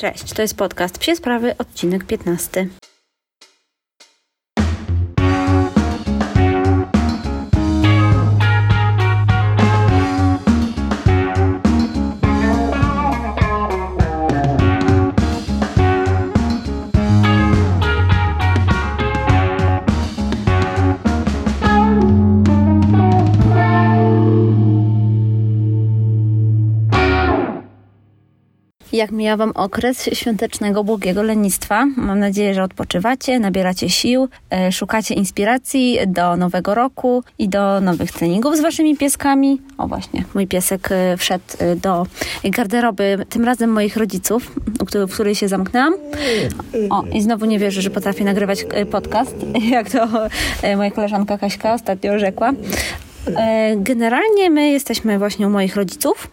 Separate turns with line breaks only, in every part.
Cześć, to jest podcast Psie Sprawy, odcinek 15. Jak mija Wam okres świątecznego błogiego lenistwa? Mam nadzieję, że odpoczywacie, nabieracie sił, e, szukacie inspiracji do nowego roku i do nowych treningów z Waszymi pieskami. O właśnie, mój piesek e, wszedł e, do garderoby, tym razem moich rodziców, w której się zamknęłam. O, i znowu nie wierzę, że potrafię nagrywać podcast, jak to moja koleżanka Kaśka ostatnio rzekła. E, generalnie my jesteśmy właśnie u moich rodziców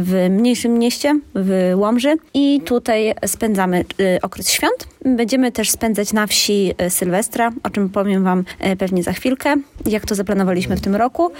w mniejszym mieście, w Łomży i tutaj spędzamy e, okres świąt. Będziemy też spędzać na wsi e, Sylwestra, o czym powiem Wam pewnie za chwilkę, jak to zaplanowaliśmy w tym roku.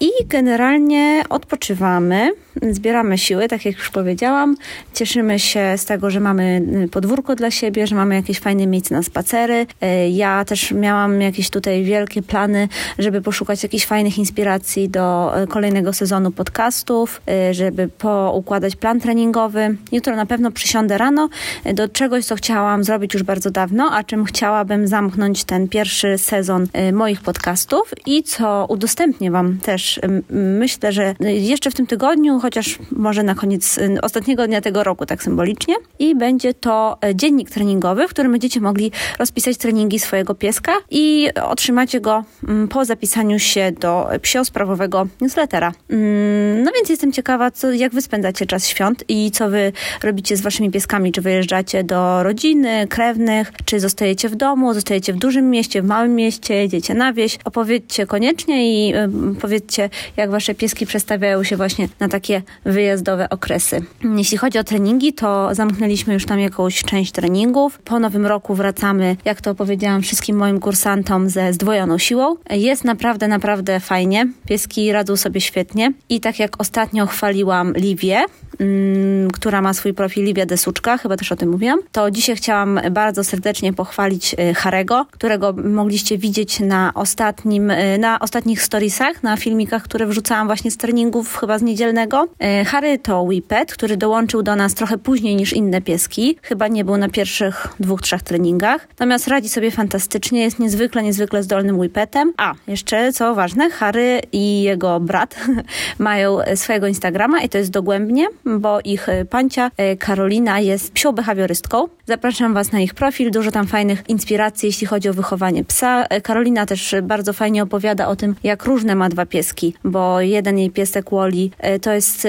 I generalnie odpoczywamy, zbieramy siły, tak jak już powiedziałam. Cieszymy się z tego, że mamy podwórko dla siebie, że mamy jakieś fajne miejsce na spacery. Ja też miałam jakieś tutaj wielkie plany, żeby poszukać jakichś fajnych inspiracji do e, kolejnego sezonu podcastów, e, żeby poukładać plan treningowy. Jutro na pewno przysiądę rano e, do czegoś, co chciałam zrobić już bardzo dawno, a czym chciałabym zamknąć ten pierwszy sezon moich podcastów i co udostępnię Wam też. Myślę, że jeszcze w tym tygodniu, chociaż może na koniec ostatniego dnia tego roku, tak symbolicznie. I będzie to dziennik treningowy, w którym będziecie mogli rozpisać treningi swojego pieska i otrzymacie go po zapisaniu się do psio-sprawowego newslettera. Mm, no więc jestem ciekawa, co, jak wy spędzacie czas świąt i co wy robicie z waszymi pieskami. Czy wyjeżdżacie do rodziny, krewnych, czy zostajecie w domu, zostajecie w dużym mieście, w małym mieście, jedziecie na wieś. Opowiedzcie koniecznie i powiedzcie, jak wasze pieski przestawiają się właśnie na takie wyjazdowe okresy. Jeśli chodzi o treningi, to zamknęliśmy już tam jakąś część treningów. Po nowym roku wracamy, jak to opowiedziałam wszystkim moim kursantom, ze zdwojoną siłą. Jest naprawdę, naprawdę fajnie pieski radzą sobie świetnie i tak jak ostatnio chwaliłam Liwię, mm, która ma swój profil Livia Desuczka, chyba też o tym mówiłam, to dzisiaj chciałam bardzo serdecznie pochwalić y, Harego, którego mogliście widzieć na ostatnim, y, na ostatnich storiesach, na filmikach, które wrzucałam właśnie z treningów chyba z niedzielnego. Y, Harry to Whippet, który dołączył do nas trochę później niż inne pieski. Chyba nie był na pierwszych dwóch, trzech treningach. Natomiast radzi sobie fantastycznie, jest niezwykle, niezwykle zdolnym Whippetem. A, jeszcze co ważne, Harry i jego brat mają swojego Instagrama i to jest dogłębnie, bo ich pancia e, Karolina jest psią behawiorystką. Zapraszam Was na ich profil, dużo tam fajnych inspiracji, jeśli chodzi o wychowanie psa. E, Karolina też bardzo fajnie opowiada o tym, jak różne ma dwa pieski, bo jeden jej piesek Wally e, to jest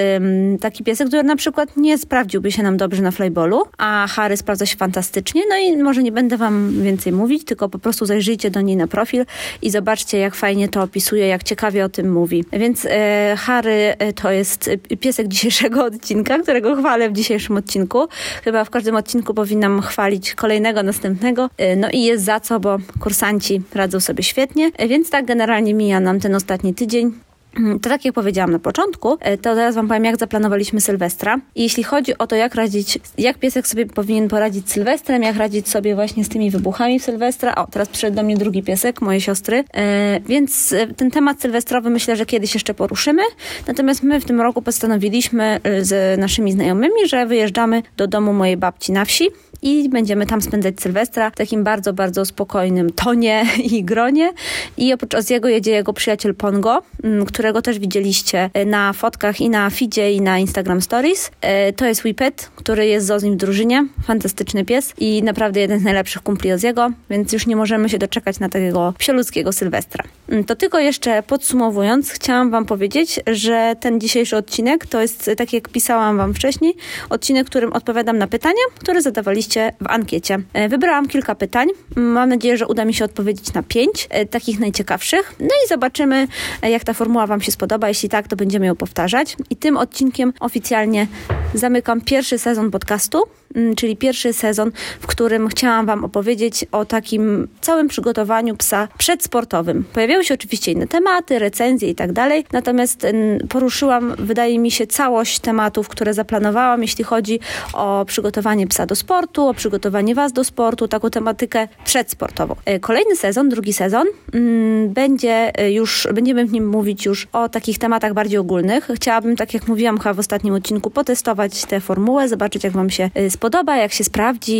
taki piesek, który na przykład nie sprawdziłby się nam dobrze na flyballu, a Harry sprawdza się fantastycznie. No i może nie będę Wam więcej mówić, tylko po prostu zajrzyjcie do niej na profil i zobaczcie, jak fajnie to opisuje, jak ciekawie o tym mówi. Więc e, Harry to jest piesek dzisiejszego odcinka, którego chwalę w dzisiejszym odcinku. Chyba w każdym odcinku powinnam chwalić kolejnego, następnego. E, no i jest za co, bo kursanci radzą sobie świetnie. E, więc tak generalnie mija nam ten ostatni tydzień. Mm, to tak jak powiedziałam na początku, e, to teraz Wam powiem, jak zaplanowaliśmy Sylwestra. I jeśli chodzi o to, jak radzić, jak piesek sobie powinien poradzić z Sylwestrem, jak radzić sobie właśnie z tymi wybuchami w Sylwestra. O, teraz przyszedł do mnie drugi piesek, mojej siostry. E, więc ten temat sylwestrowy myślę, że kiedyś jeszcze poruszymy. Natomiast my w tym roku postanowiliśmy z naszymi znajomymi, że wyjeżdżamy do domu mojej babci na wsi i będziemy tam spędzać Sylwestra w takim bardzo, bardzo spokojnym tonie i gronie. I oprócz Oziego jedzie jego przyjaciel Pongo, mm, którego też widzieliście e, na fotkach i na feedzie i na Instagram Stories. E, to jest Whippet, który jest z Ozim w drużynie. Fantastyczny pies i naprawdę jeden z najlepszych kumpli Oziego, więc już nie możemy się doczekać na takiego psioludzkiego Sylwestra. Mm, to tylko jeszcze podsumowując, chciałam Wam powiedzieć, że ten dzisiejszy odcinek to jest, tak jak pisałam Wam wcześniej, odcinek, którym odpowiadam na pytania, które zadawaliście odpowiedzieliście w ankiecie. E, wybrałam kilka pytań. Mam nadzieję, że uda mi się odpowiedzieć na pięć, e, takich najciekawszych. No i zobaczymy, e, jak ta formuła Wam się spodoba. Jeśli tak, to będziemy ją powtarzać. I tym odcinkiem oficjalnie zamykam pierwszy sezon podcastu. Mm, czyli pierwszy sezon, w którym chciałam Wam opowiedzieć o takim całym przygotowaniu psa przedsportowym. Pojawiały się oczywiście inne tematy, recenzje i tak dalej, natomiast mm, poruszyłam, wydaje mi się, całość tematów, które zaplanowałam, jeśli chodzi o przygotowanie psa do sportu, o przygotowanie Was do sportu, taką tematykę przedsportową. E, kolejny sezon, drugi sezon, mm, będzie e, już, będziemy w nim mówić już o takich tematach bardziej ogólnych. Chciałabym, tak jak mówiłam chyba w ostatnim odcinku, potestować tę formułę, zobaczyć jak Wam się spodoba spodoba, jak się sprawdzi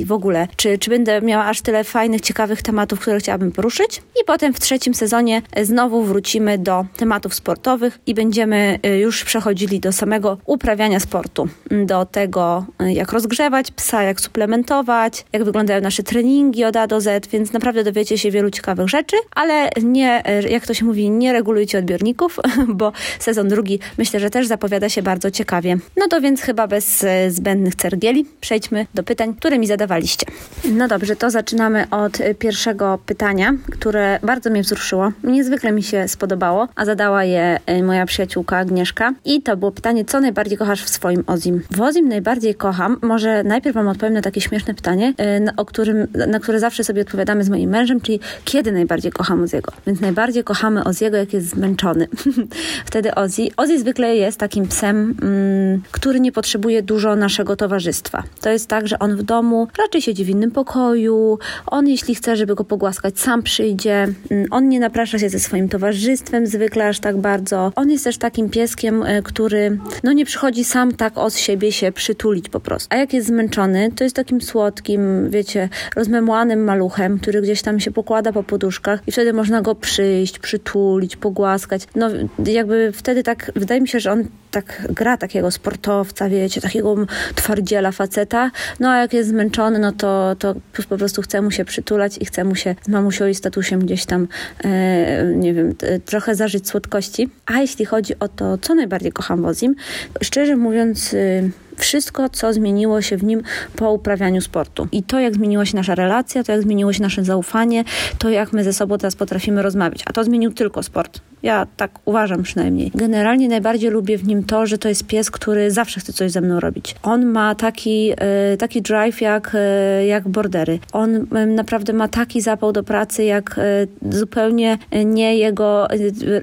i w ogóle, czy, czy będę miała aż tyle fajnych, ciekawych tematów, które chciałabym poruszyć. I potem w trzecim sezonie znowu wrócimy do tematów sportowych i będziemy już przechodzili do samego uprawiania sportu. Do tego, jak rozgrzewać psa, jak suplementować, jak wyglądają nasze treningi od A do Z, więc naprawdę dowiecie się wielu ciekawych rzeczy, ale nie, jak to się mówi, nie regulujcie odbiorników, bo sezon drugi myślę, że też zapowiada się bardzo ciekawie. No to więc chyba bez zbędnych cergieli przejdźmy do pytań, które mi zadawaliście. No dobrze, to zaczynamy od pierwszego pytania, które bardzo mnie wzruszyło. Niezwykle mi się spodobało, a zadała je e, moja przyjaciółka Agnieszka. I to było pytanie, co najbardziej kochasz w swoim Ozim? W Ozim najbardziej kocham, może najpierw Wam odpowiem na takie śmieszne pytanie, e, o którym, na które zawsze sobie odpowiadamy z moim mężem, czyli kiedy najbardziej kocham Oziego? Więc najbardziej kochamy Oziego, jak jest zmęczony. Wtedy Ozzy, Ozzy zwykle jest takim psem, mm, który nie potrzebuje dużo naszego towarzystwa towarzystwa. To jest tak, że on w domu raczej siedzi w innym pokoju, on jeśli chce, żeby go pogłaskać, sam przyjdzie, mm, on nie naprasza się ze swoim towarzystwem zwykle aż tak bardzo. On jest też takim pieskiem, e, który no nie przychodzi sam tak od siebie się przytulić po prostu. A jak jest zmęczony, to jest takim słodkim, wiecie, rozmemłanym maluchem, który gdzieś tam się pokłada po poduszkach i wtedy można go przyjść, przytulić, pogłaskać. No jakby wtedy tak, wydaje mi się, że on tak gra takiego sportowca, wiecie, takiego twardziela faceta, no a jak jest zmęczony, no to, to po prostu chce mu się przytulać i chce mu się z mamusią i statusiem gdzieś tam, e, nie wiem, trochę zażyć słodkości. A jeśli chodzi o to, co najbardziej kocham w Ozim, szczerze mówiąc... Y, wszystko, co zmieniło się w nim po uprawianiu sportu. I to, jak zmieniła się nasza relacja, to jak zmieniło się nasze zaufanie, to jak my ze sobą teraz potrafimy rozmawiać. A to zmienił tylko sport. Ja tak uważam przynajmniej. Generalnie najbardziej lubię w nim to, że to jest pies, który zawsze chce coś ze mną robić. On ma taki, e, taki drive jak, e, jak bordery. On naprawdę ma taki zapał do pracy, jak e, zupełnie nie jego,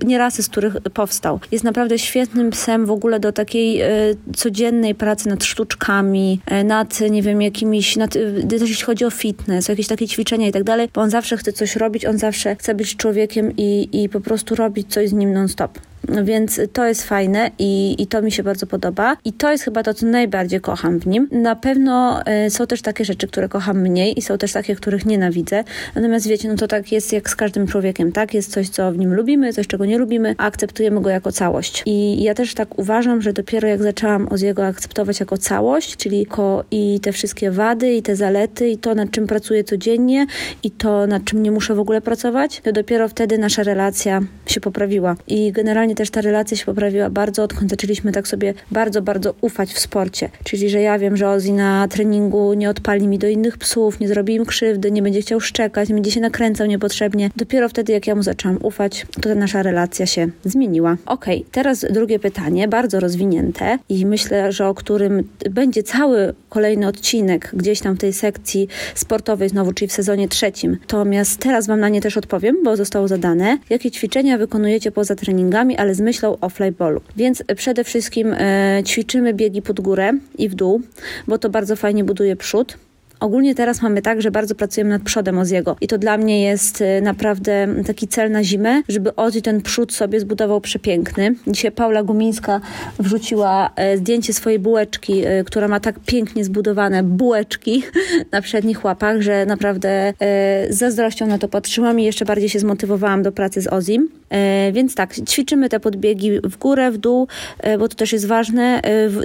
nie rasy, z których powstał. Jest naprawdę świetnym psem w ogóle do takiej codziennej pracy nad sztuczkami, nad, nie wiem, jakimiś, nad, jeśli chodzi o fitness, jakieś takie ćwiczenia i tak dalej, bo on zawsze chce coś robić, on zawsze chce być człowiekiem i, i po prostu robić coś z nim non-stop. Więc to jest fajne i, i to mi się bardzo podoba. I to jest chyba to, co najbardziej kocham w nim. Na pewno y, są też takie rzeczy, które kocham mniej i są też takie, których nienawidzę. Natomiast wiecie, no to tak jest jak z każdym człowiekiem, tak? Jest coś, co w nim lubimy, coś, czego nie lubimy, a akceptujemy go jako całość. I ja też tak uważam, że dopiero jak zaczęłam Oziego akceptować jako całość, czyli ko i te wszystkie wady, i te zalety, i to, nad czym pracuję codziennie, i to, nad czym nie muszę w ogóle pracować, to dopiero wtedy nasza relacja się poprawiła. I generalnie też ta relacja się poprawiła bardzo, odkąd zaczęliśmy tak sobie bardzo, bardzo ufać w sporcie. Czyli, że ja wiem, że Ozzy na treningu nie odpali mi do innych psów, nie zrobi im krzywdy, nie będzie chciał szczekać, nie będzie się nakręcał niepotrzebnie. Dopiero wtedy, jak ja mu zaczęłam ufać, to ta nasza relacja się zmieniła. Ok, teraz drugie pytanie, bardzo rozwinięte i myślę, że o którym będzie cały kolejny odcinek gdzieś tam w tej sekcji sportowej znowu, czyli w sezonie trzecim. Natomiast teraz Wam na nie też odpowiem, bo zostało zadane. Jakie ćwiczenia wykonujecie poza treningami, ale z myślą o flyballu. Więc przede wszystkim e, ćwiczymy biegi pod górę i w dół, bo to bardzo fajnie buduje przód. Ogólnie teraz mamy tak, że bardzo pracujemy nad przodem Oziego i to dla mnie jest y, naprawdę taki cel na zimę, żeby Ozzy ten przód sobie zbudował przepiękny. Dzisiaj Paula Gumińska wrzuciła e, zdjęcie swojej bułeczki, e, która ma tak pięknie zbudowane bułeczki na przednich łapach, że naprawdę z zazdrością na to patrzyłam i jeszcze bardziej się zmotywowałam do pracy z Ozim. Więc tak, ćwiczymy te podbiegi w górę, w dół, bo to też jest ważne,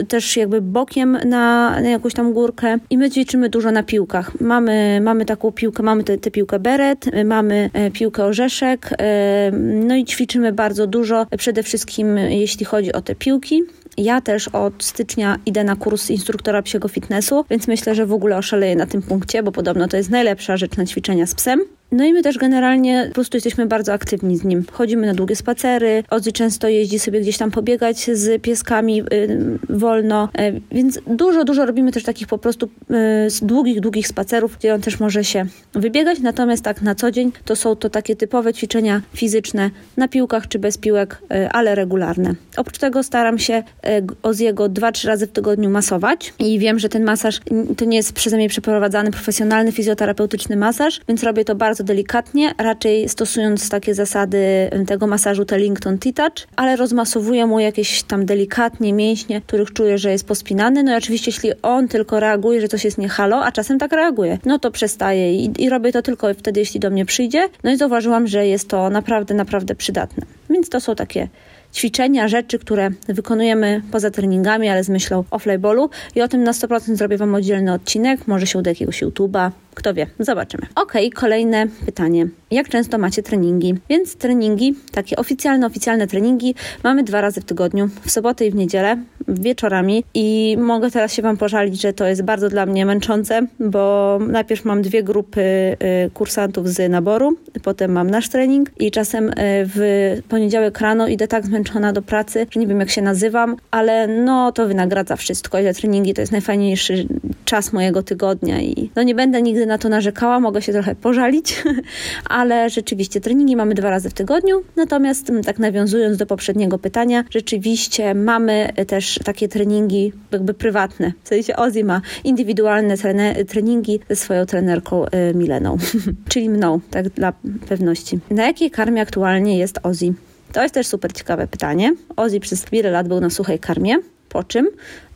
też jakby bokiem na, na jakąś tam górkę i my ćwiczymy dużo na piłkach. Mamy, mamy taką piłkę, mamy tę piłkę beret, mamy e, piłkę orzeszek, e, no i ćwiczymy bardzo dużo, przede wszystkim jeśli chodzi o te piłki. Ja też od stycznia idę na kurs instruktora psiego fitnessu, więc myślę, że w ogóle oszaleję na tym punkcie, bo podobno to jest najlepsza rzecz na ćwiczenia z psem. No i my też generalnie po prostu jesteśmy bardzo aktywni z nim. Chodzimy na długie spacery, Ozzy często jeździ sobie gdzieś tam pobiegać z pieskami y, wolno, y, więc dużo, dużo robimy też takich po prostu y, długich, długich spacerów, gdzie on też może się wybiegać, natomiast tak na co dzień to są to takie typowe ćwiczenia fizyczne na piłkach czy bez piłek, y, ale regularne. Oprócz tego staram się y, Oziego dwa, trzy razy w tygodniu masować i wiem, że ten masaż to nie jest przeze mnie przeprowadzany profesjonalny fizjoterapeutyczny masaż, więc robię to bardzo bardzo delikatnie, raczej stosując takie zasady tego masażu Tellington T-Touch, ale rozmasowuję mu jakieś tam delikatnie mięśnie, których czuję, że jest pospinany. No i oczywiście, jeśli on tylko reaguje, że coś jest nie halo, a czasem tak reaguje, no to przestaję i, i robię to tylko wtedy, jeśli do mnie przyjdzie. No i zauważyłam, że jest to naprawdę, naprawdę przydatne. Więc to są takie ćwiczenia, rzeczy, które wykonujemy poza treningami, ale z myślą o flyballu i o tym na 100% zrobię Wam oddzielny odcinek, może się uda jakiegoś YouTube'a, kto wie, zobaczymy. Ok, kolejne pytanie. Jak często macie treningi? Więc treningi, takie oficjalne, oficjalne treningi mamy dwa razy w tygodniu, w sobotę i w niedzielę, wieczorami i mogę teraz się Wam pożalić, że to jest bardzo dla mnie męczące, bo najpierw mam dwie grupy y, kursantów z naboru, potem mam nasz trening i czasem y, w poniedziałek rano idę tak zmęczona do pracy, że nie wiem jak się nazywam, ale no to wynagradza wszystko i te treningi to jest najfajniejszy czas mojego tygodnia i no nie będę nigdy na to narzekała, mogę się trochę pożalić, ale rzeczywiście treningi mamy dwa razy w tygodniu. Natomiast mm, tak nawiązując do poprzedniego pytania, rzeczywiście mamy też takie treningi jakby prywatne. W sensie Ozzy ma indywidualne treningi ze swoją trenerką y, Mileną, czyli mną, tak dla pewności. Na jakiej karmie aktualnie jest Ozzy? To jest też super ciekawe pytanie. Ozzy przez wiele lat był na suchej karmie, po czym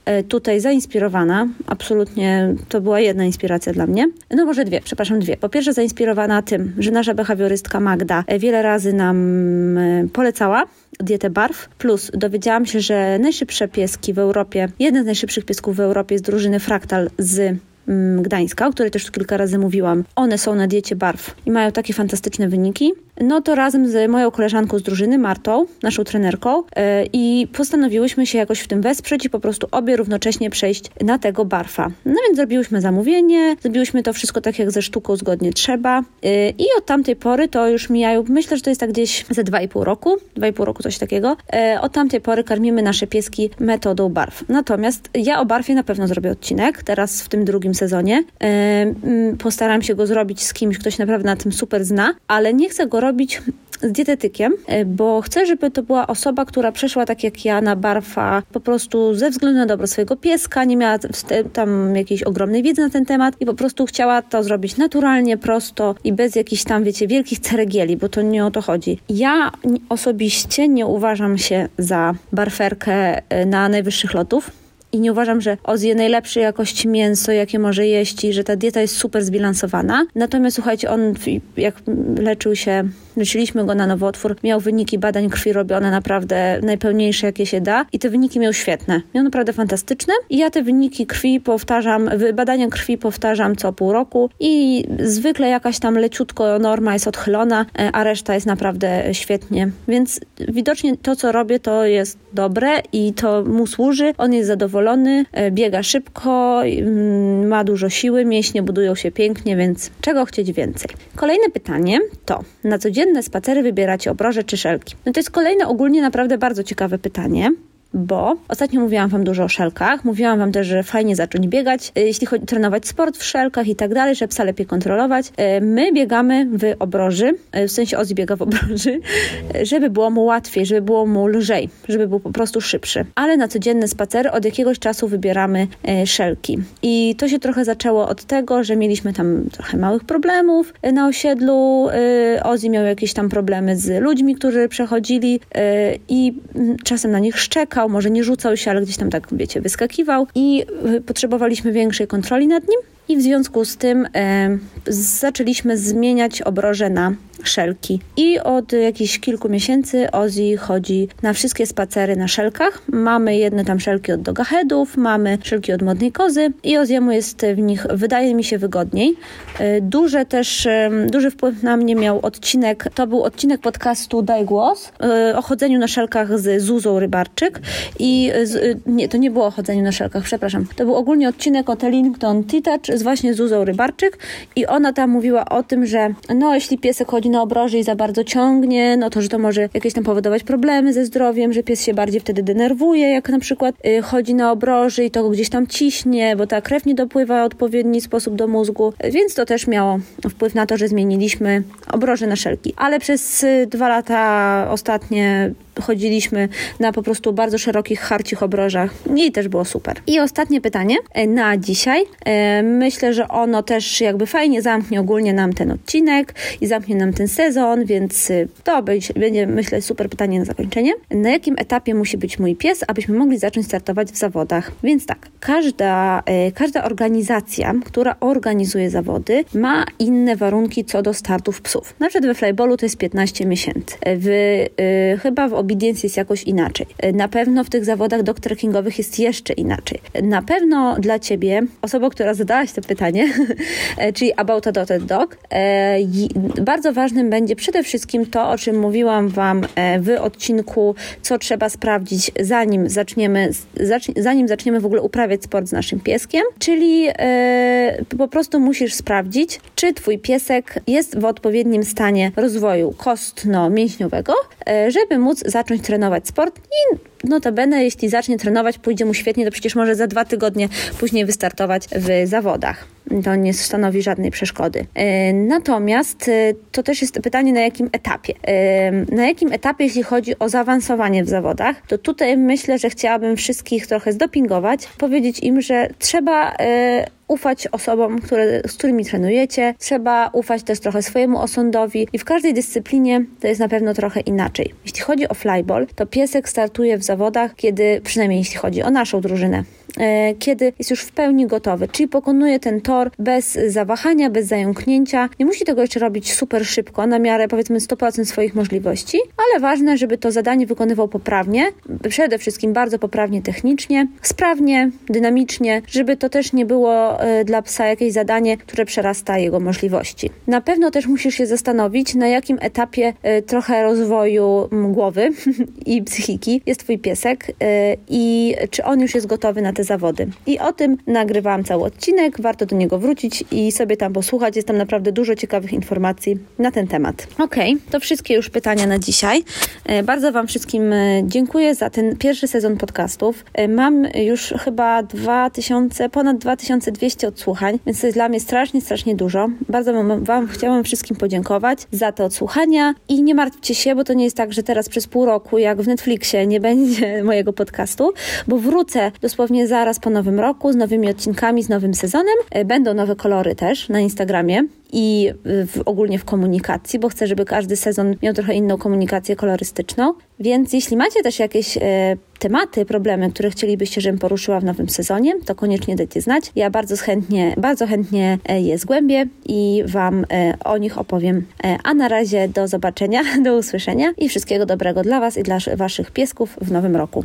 E, tutaj zainspirowana, absolutnie to była jedna inspiracja dla mnie. No może dwie, przepraszam, dwie. Po pierwsze zainspirowana tym, że nasza behawiorystka Magda e, wiele razy nam e, polecała dietę barw, plus dowiedziałam się, że najszybsze pieski w Europie, jeden z najszybszych piesków w Europie jest drużyny Fraktal z mm, Gdańska, o której też kilka razy mówiłam. One są na diecie barw i mają takie fantastyczne wyniki no to razem z moją koleżanką z drużyny, Martą, naszą trenerką, yy, i postanowiłyśmy się jakoś w tym wesprzeć i po prostu obie równocześnie przejść na tego barfa. No więc zrobiłyśmy zamówienie, zrobiłyśmy to wszystko tak jak ze sztuką zgodnie trzeba yy, i od tamtej pory to już mijają, myślę, że to jest tak gdzieś ze 2,5 roku, 2,5 roku coś takiego. Yy, od tamtej pory karmimy nasze pieski metodą barw. Natomiast ja o barwie na pewno zrobię odcinek, teraz w tym drugim sezonie. Postaram się go zrobić z kimś, ktoś naprawdę na tym super zna, ale nie chcę go robić robić z dietetykiem, e, bo chcę, żeby to była osoba, która przeszła tak jak ja na barfa po prostu ze względu na dobro swojego pieska, nie miała tam jakiejś ogromnej wiedzy na ten temat i po prostu chciała to zrobić naturalnie, prosto i bez jakichś tam, wiecie, wielkich ceregieli, bo to nie o to chodzi. Ja osobiście nie uważam się za barferkę e, na najwyższych lotów. I nie uważam, że Oz je najlepszej jakości mięso, jakie może jeść i że ta dieta jest super zbilansowana. Natomiast słuchajcie, on jak leczył się leczyliśmy go na nowotwór, miał wyniki badań krwi robione naprawdę najpełniejsze, jakie się da i te wyniki miał świetne. Miał naprawdę fantastyczne i ja te wyniki krwi powtarzam, badania krwi powtarzam co pół roku i zwykle jakaś tam leciutko norma jest odchylona, e, a reszta jest naprawdę świetnie. Więc widocznie to, co robię, to jest dobre i to mu służy. On jest zadowolony, e, biega szybko, mm, ma dużo siły, mięśnie budują się pięknie, więc czego chcieć więcej? Kolejne pytanie to, na codzienne spacery wybieracie obroże czy szelki? No to jest kolejne ogólnie naprawdę bardzo ciekawe pytanie bo ostatnio mówiłam Wam dużo o szelkach, mówiłam Wam też, że fajnie zacząć biegać, y, jeśli chodzi trenować sport w szelkach i tak dalej, żeby psa lepiej kontrolować. Y, my biegamy w obroży, y, w sensie Ozzy biega w obroży, żeby było mu łatwiej, żeby było mu lżej, żeby był po prostu szybszy. Ale na codzienne spacery od jakiegoś czasu wybieramy szelki. I to się trochę zaczęło od tego, że mieliśmy tam trochę małych problemów na osiedlu. Ozzy miał jakieś tam problemy z ludźmi, którzy przechodzili i mm, czasem na nich szczekał, może nie rzucał się, ale gdzieś tam tak, wiecie, wyskakiwał i y, potrzebowaliśmy większej kontroli nad nim i w związku z tym e, zaczęliśmy zmieniać obroże na szelki. I od jakichś kilku miesięcy Ozzy chodzi na wszystkie spacery na szelkach. Mamy jedne tam szelki od dogahedów, mamy szelki od modnej kozy i Ozzy'emu jest w nich, wydaje mi się, wygodniej. E, duże też, duży wpływ na mnie miał odcinek, to był odcinek podcastu Daj Głos e, o chodzeniu na szelkach z Zuzą Rybarczyk i z, nie, to nie było o chodzeniu na szelkach, przepraszam. To był ogólnie odcinek o Tellington T-Touch z właśnie Zuzą Rybarczyk i ona tam mówiła o tym, że no jeśli piesek chodzi na obroży i za bardzo ciągnie, no to, że to może jakieś tam powodować problemy ze zdrowiem, że pies się bardziej wtedy denerwuje, jak na przykład y, chodzi na obroży i to gdzieś tam ciśnie, bo ta krew nie dopływa w odpowiedni sposób do mózgu, więc to też miało wpływ na to, że zmieniliśmy obroże na szelki. Ale przez y, dwa lata ostatnie chodziliśmy na po prostu bardzo szerokich, harcich obrożach i też było super. I ostatnie pytanie e, na dzisiaj. E, myślę, że ono też jakby fajnie zamknie ogólnie nam ten odcinek i zamknie nam ten sezon, więc y, to będzie, myślę, super pytanie na zakończenie. Na jakim etapie musi być mój pies, abyśmy mogli zacząć startować w zawodach? Więc tak, każda, e, każda organizacja, która organizuje zawody, ma inne warunki co do startów psów. Na przykład we flyballu to jest 15 miesięcy. W, y, chyba w obedience jest jakoś inaczej. Na pewno w tych zawodach dog trekkingowych jest jeszcze inaczej. Na pewno dla Ciebie, osoba, która zadałaś to pytanie, czyli About a Dotted Dog, e, bardzo ważnym będzie przede wszystkim to, o czym mówiłam Wam e, w odcinku, co trzeba sprawdzić, zanim zaczniemy, zanim zaczniemy w ogóle uprawiać sport z naszym pieskiem, czyli e, po prostu musisz sprawdzić, czy Twój piesek jest w odpowiednim stanie rozwoju kostno-mięśniowego, żeby móc zacząć trenować sport i notabene, jeśli zacznie trenować, pójdzie mu świetnie, to przecież może za dwa tygodnie później wystartować w zawodach. To nie stanowi żadnej przeszkody. E, natomiast e, to też jest pytanie, na jakim etapie. E, na jakim etapie, jeśli chodzi o zaawansowanie w zawodach, to tutaj myślę, że chciałabym wszystkich trochę zdopingować, powiedzieć im, że trzeba ufać osobom, które, z którymi trenujecie, trzeba ufać też trochę swojemu osądowi i w każdej dyscyplinie to jest na pewno trochę inaczej. Jeśli chodzi o flyball, to piesek startuje w zawodach, kiedy, przynajmniej jeśli chodzi o naszą drużynę, kiedy jest już w pełni gotowy, czyli pokonuje ten tor bez zawahania, bez zająknięcia. Nie musi tego jeszcze robić super szybko, na miarę powiedzmy 100% swoich możliwości, ale ważne, żeby to zadanie wykonywał poprawnie, przede wszystkim bardzo poprawnie technicznie, sprawnie, dynamicznie, żeby to też nie było e, dla psa jakieś zadanie, które przerasta jego możliwości. Na pewno też musisz się zastanowić, na jakim etapie e, trochę rozwoju głowy i psychiki jest twój piesek i czy on już jest gotowy na te zawody. I o tym nagrywałam cały odcinek, warto do niego wrócić i sobie tam posłuchać. Jest tam naprawdę dużo ciekawych informacji na ten temat. Ok, to wszystkie już pytania na dzisiaj. E, bardzo Wam wszystkim e, dziękuję za ten pierwszy sezon podcastów. E, mam już chyba 2000, ponad 2200 odsłuchań, więc to jest dla mnie strasznie, strasznie dużo. Bardzo Wam, wam chciałam wszystkim podziękować za te odsłuchania i nie martwcie się, bo to nie jest tak, że teraz przez pół roku, jak w Netflixie, nie będzie mojego podcastu, bo wrócę dosłownie zaraz po nowym roku z nowymi odcinkami, z nowym sezonem. E, będą nowe kolory też na Instagramie i w, ogólnie w komunikacji, bo chcę, żeby każdy sezon miał trochę inną komunikację kolorystyczną. Więc jeśli macie też jakieś e, tematy, problemy, które chcielibyście, żebym poruszyła w nowym sezonie, to koniecznie dajcie znać. Ja bardzo chętnie, bardzo chętnie e, je zgłębię i Wam e, o nich opowiem. E, a na razie do zobaczenia, do usłyszenia i wszystkiego dobrego dla Was i dla Waszych piesków w nowym roku.